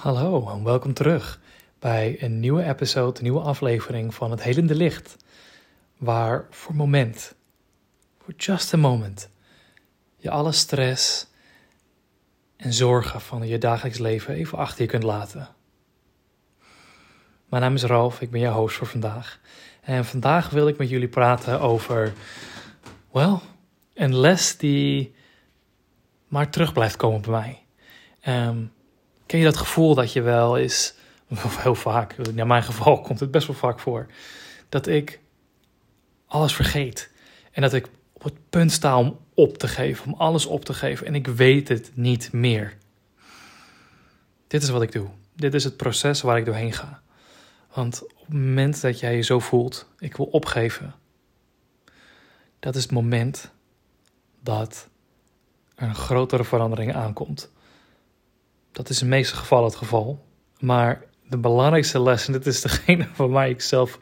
Hallo en welkom terug bij een nieuwe episode, een nieuwe aflevering van Het Helende Licht. Waar voor moment, voor just a moment, je alle stress en zorgen van je dagelijks leven even achter je kunt laten. Mijn naam is Ralf, ik ben jouw host voor vandaag. En vandaag wil ik met jullie praten over, well, een les die maar terug blijft komen bij mij. Um, Ken je dat gevoel dat je wel of heel vaak, in mijn geval komt het best wel vaak voor, dat ik alles vergeet. En dat ik op het punt sta om op te geven, om alles op te geven. En ik weet het niet meer. Dit is wat ik doe. Dit is het proces waar ik doorheen ga. Want op het moment dat jij je zo voelt, ik wil opgeven, dat is het moment dat er een grotere verandering aankomt. Dat is in meeste gevallen het geval. Maar de belangrijkste les, en dit is degene waar ik zelf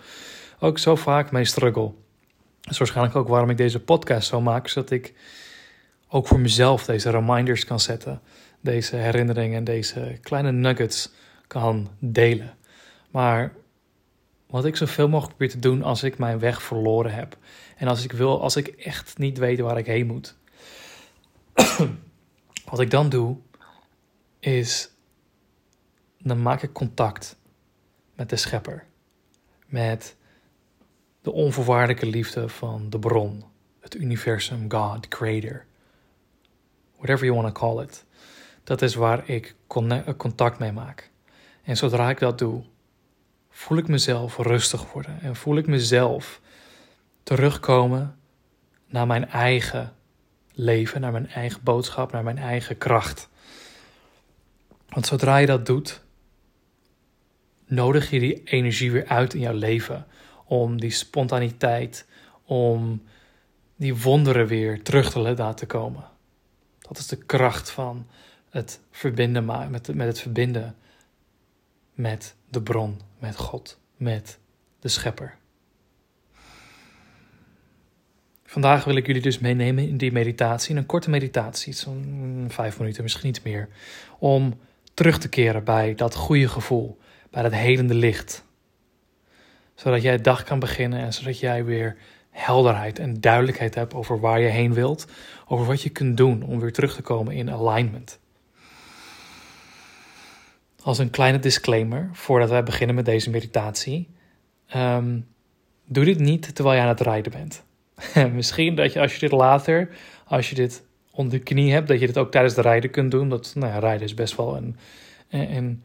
ook zo vaak mee struggle. Dat is waarschijnlijk ook waarom ik deze podcast zo maak, zodat ik ook voor mezelf deze reminders kan zetten. Deze herinneringen en deze kleine nuggets kan delen. Maar wat ik zoveel mogelijk probeer te doen als ik mijn weg verloren heb. En als ik wil, als ik echt niet weet waar ik heen moet. wat ik dan doe, is dan maak ik contact met de schepper. Met de onvoorwaardelijke liefde van de bron, het universum, God, creator. Whatever you want to call it. Dat is waar ik contact mee maak. En zodra ik dat doe, voel ik mezelf rustig worden en voel ik mezelf terugkomen naar mijn eigen leven, naar mijn eigen boodschap, naar mijn eigen kracht. Want zodra je dat doet, nodig je die energie weer uit in jouw leven. Om die spontaniteit, om die wonderen weer terug te laten komen. Dat is de kracht van het verbinden met, met het verbinden met de bron, met God, met de schepper. Vandaag wil ik jullie dus meenemen in die meditatie, een korte meditatie, zo'n vijf minuten, misschien iets meer, om terug te keren bij dat goede gevoel, bij dat helende licht. Zodat jij dag kan beginnen en zodat jij weer helderheid en duidelijkheid hebt over waar je heen wilt, over wat je kunt doen om weer terug te komen in alignment. Als een kleine disclaimer voordat wij beginnen met deze meditatie. Um, doe dit niet terwijl je aan het rijden bent. Misschien dat je als je dit later, als je dit onder de knie hebt, dat je dit ook tijdens de rijden kunt doen. Dat, nou ja, rijden is best wel een, en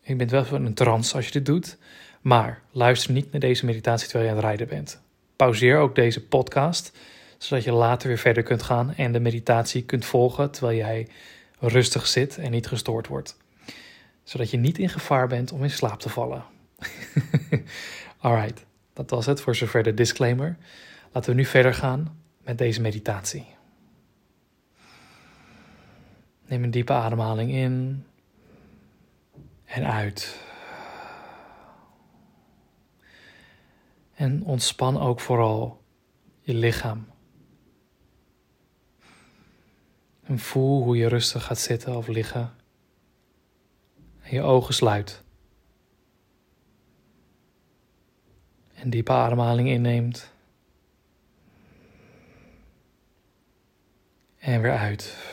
je bent wel in een trance als je dit doet. Maar luister niet naar deze meditatie terwijl je aan het rijden bent. Pauzeer ook deze podcast, zodat je later weer verder kunt gaan en de meditatie kunt volgen terwijl jij rustig zit en niet gestoord wordt. Zodat je niet in gevaar bent om in slaap te vallen. Alright, dat was het voor zover de disclaimer. Laten we nu verder gaan met deze meditatie. Neem een diepe ademhaling in en uit. En ontspan ook vooral je lichaam. En voel hoe je rustig gaat zitten of liggen. En je ogen sluit. En diepe ademhaling inneemt. En weer uit.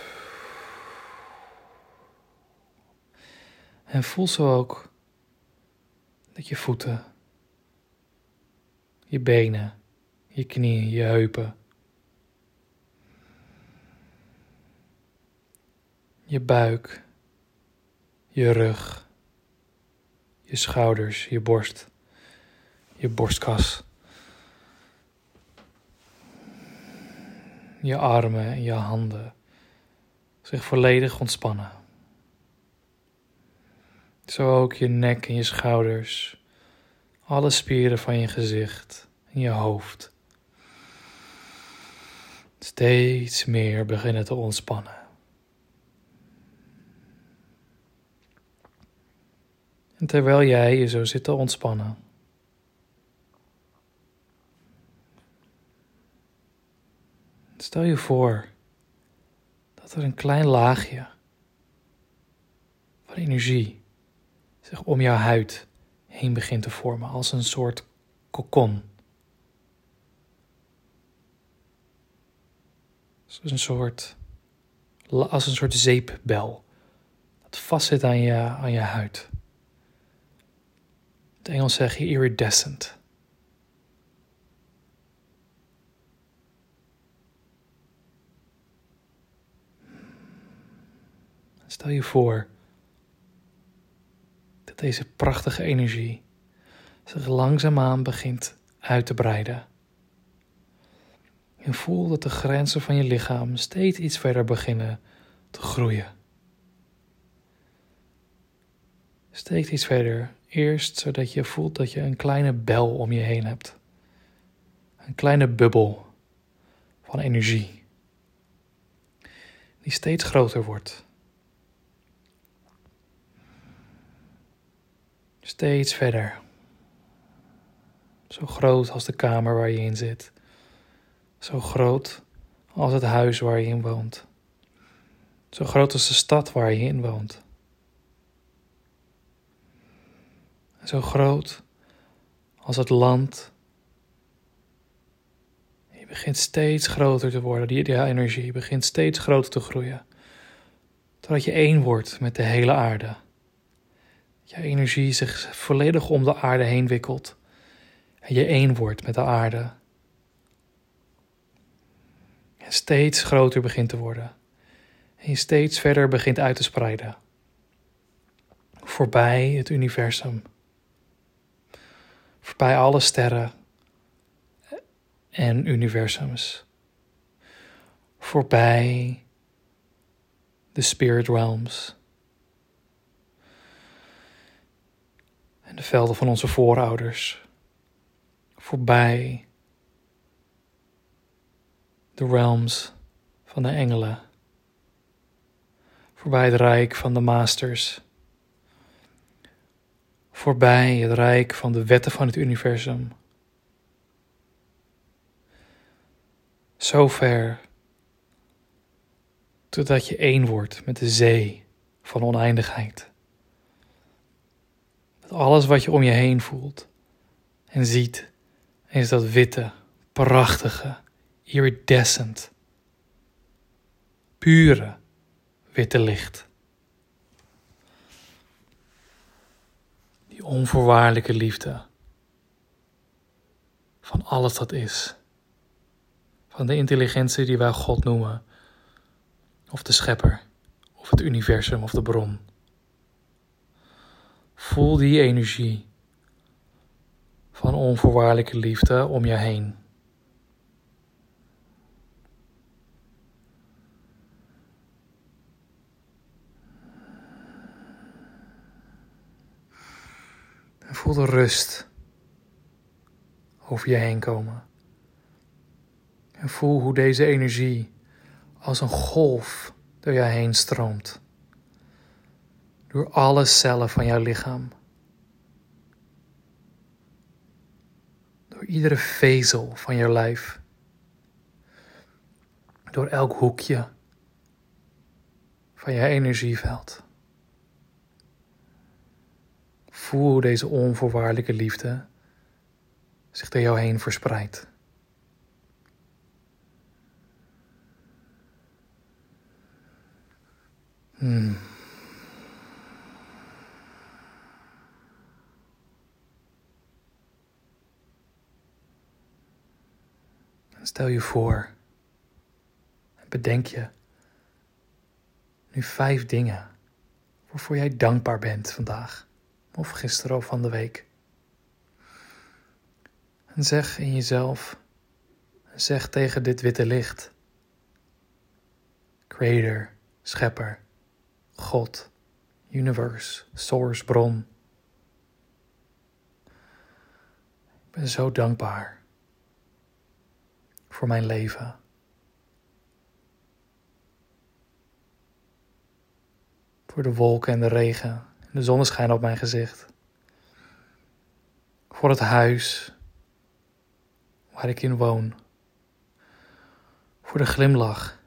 En voel zo ook dat je voeten, je benen, je knieën, je heupen, je buik, je rug, je schouders, je borst, je borstkas, je armen en je handen zich volledig ontspannen. Zo ook je nek en je schouders, alle spieren van je gezicht en je hoofd. Steeds meer beginnen te ontspannen. En terwijl jij je zo zit te ontspannen, stel je voor dat er een klein laagje van energie zich om jouw huid heen begint te vormen als een soort kokon. Als een soort, als een soort zeepbel dat vastzit aan je, aan je huid. In het Engels zeg je iridescent. Stel je voor deze prachtige energie zich langzaamaan begint uit te breiden. En voel dat de grenzen van je lichaam steeds iets verder beginnen te groeien. Steek iets verder, eerst zodat je voelt dat je een kleine bel om je heen hebt. Een kleine bubbel van energie, die steeds groter wordt. Steeds verder. Zo groot als de kamer waar je in zit. Zo groot als het huis waar je in woont. Zo groot als de stad waar je in woont. Zo groot als het land. Je begint steeds groter te worden. Die, die energie begint steeds groter te groeien. Totdat je één wordt met de hele aarde je energie zich volledig om de aarde heen wikkelt en je één wordt met de aarde. En steeds groter begint te worden en je steeds verder begint uit te spreiden. Voorbij het universum. Voorbij alle sterren en universums. Voorbij de spirit realms. En de velden van onze voorouders, voorbij de realms van de engelen, voorbij het rijk van de masters, voorbij het rijk van de wetten van het universum. Zo ver totdat je één wordt met de zee van oneindigheid alles wat je om je heen voelt en ziet, is dat witte, prachtige, iridescent, pure witte licht. Die onvoorwaardelijke liefde van alles dat is. Van de intelligentie die wij God noemen, of de schepper, of het universum of de bron. Voel die energie van onvoorwaardelijke liefde om je heen. En voel de rust over je heen komen. En voel hoe deze energie als een golf door je heen stroomt door alle cellen van jouw lichaam. Door iedere vezel van je lijf. Door elk hoekje van je energieveld. Voel deze onvoorwaardelijke liefde zich door jou heen verspreidt. Hmm. Stel je voor, bedenk je nu vijf dingen waarvoor jij dankbaar bent vandaag of gisteren of van de week. En zeg in jezelf, zeg tegen dit witte licht, Creator, Schepper, God, Universe, Source, Bron. Ik ben zo dankbaar voor mijn leven. Voor de wolken en de regen en de zonneschijn op mijn gezicht. Voor het huis waar ik in woon. Voor de glimlach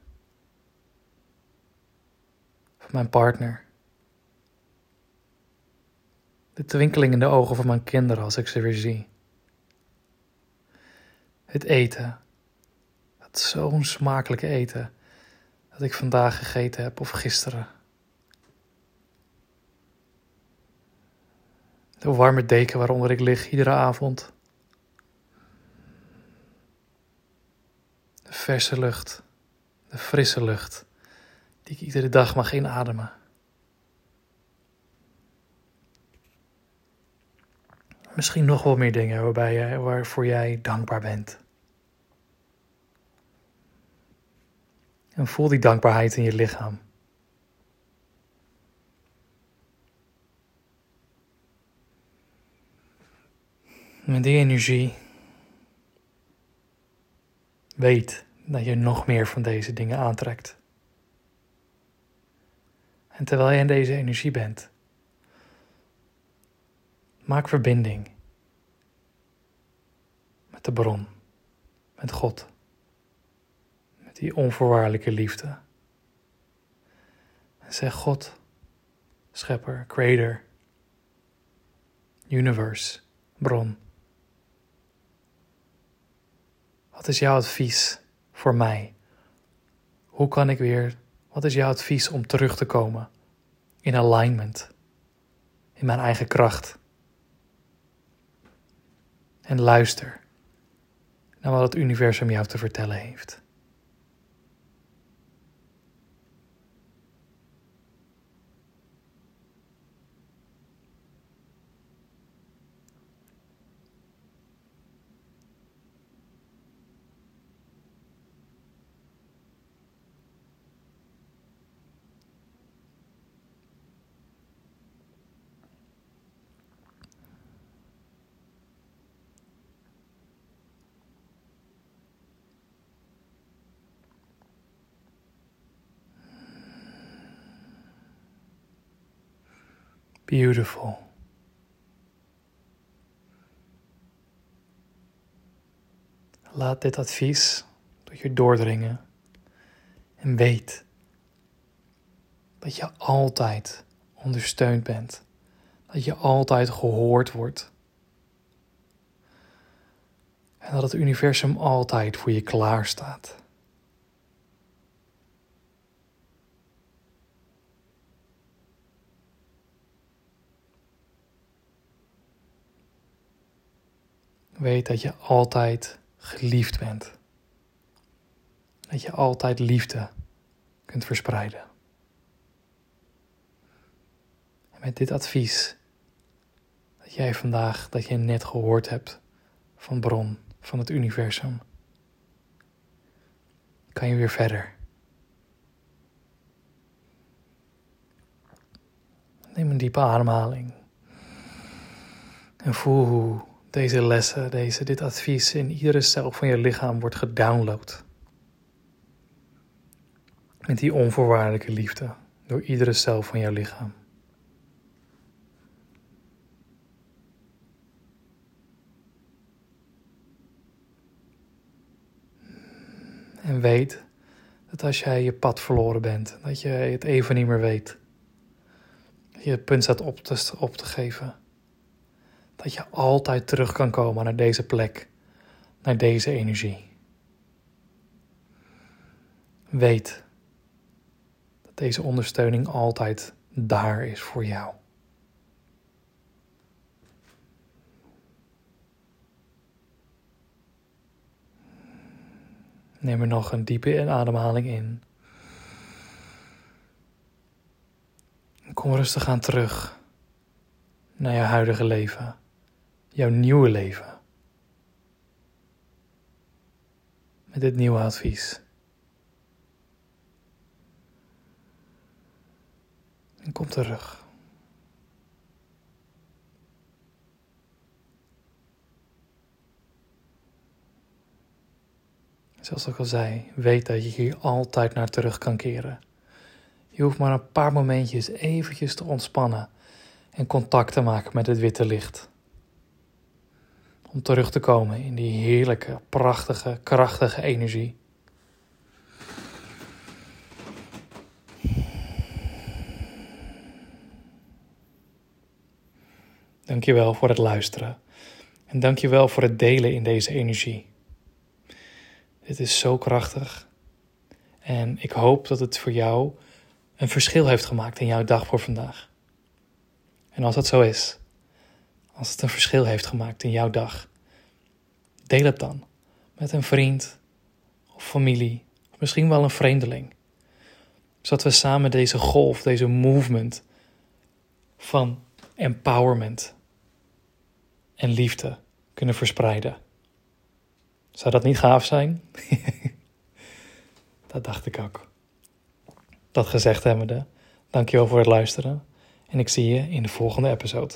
van mijn partner. De twinkeling in de ogen van mijn kinderen als ik ze weer zie. Het eten. Zo'n smakelijke eten dat ik vandaag gegeten heb of gisteren. De warme deken waaronder ik lig iedere avond. De verse lucht, de frisse lucht die ik iedere dag mag inademen. Misschien nog wel meer dingen waarbij jij, waarvoor jij dankbaar bent. En voel die dankbaarheid in je lichaam. Met die energie weet dat je nog meer van deze dingen aantrekt. En terwijl je in deze energie bent, maak verbinding met de bron, met God, die onvoorwaardelijke liefde. En zeg God, schepper, creator, universe, bron. Wat is jouw advies voor mij? Hoe kan ik weer, wat is jouw advies om terug te komen in alignment, in mijn eigen kracht? En luister naar wat het universum jou te vertellen heeft. Beautiful. Laat dit advies tot je doordringen en weet dat je altijd ondersteund bent, dat je altijd gehoord wordt en dat het universum altijd voor je klaar staat. Weet dat je altijd geliefd bent. Dat je altijd liefde kunt verspreiden. En met dit advies dat jij vandaag, dat je net gehoord hebt van bron, van het universum, kan je weer verder. Neem een diepe ademhaling. En voel hoe deze lessen, deze, dit advies in iedere cel van je lichaam wordt gedownload. Met die onvoorwaardelijke liefde door iedere cel van jouw lichaam. En weet dat als jij je pad verloren bent, dat je het even niet meer weet, dat je het punt staat op te, op te geven dat je altijd terug kan komen naar deze plek, naar deze energie. Weet dat deze ondersteuning altijd daar is voor jou. Neem er nog een diepe ademhaling in. Kom rustig aan terug naar je huidige leven jouw nieuwe leven. Met dit nieuwe advies. En kom terug. Zoals ik al zei, weet dat je hier altijd naar terug kan keren. Je hoeft maar een paar momentjes eventjes te ontspannen en contact te maken met het witte licht om terug te komen in die heerlijke, prachtige, krachtige energie. Dankjewel voor het luisteren. En dankjewel voor het delen in deze energie. Dit is zo krachtig. En ik hoop dat het voor jou een verschil heeft gemaakt in jouw dag voor vandaag. En als dat zo is, als het een verschil heeft gemaakt in jouw dag, deel het dan met een vriend of familie, of misschien wel een vreemdeling. Zodat we samen deze golf, deze movement van empowerment en liefde kunnen verspreiden. Zou dat niet gaaf zijn? dat dacht ik ook. Dat gezegd hebbende, dankjewel voor het luisteren en ik zie je in de volgende episode.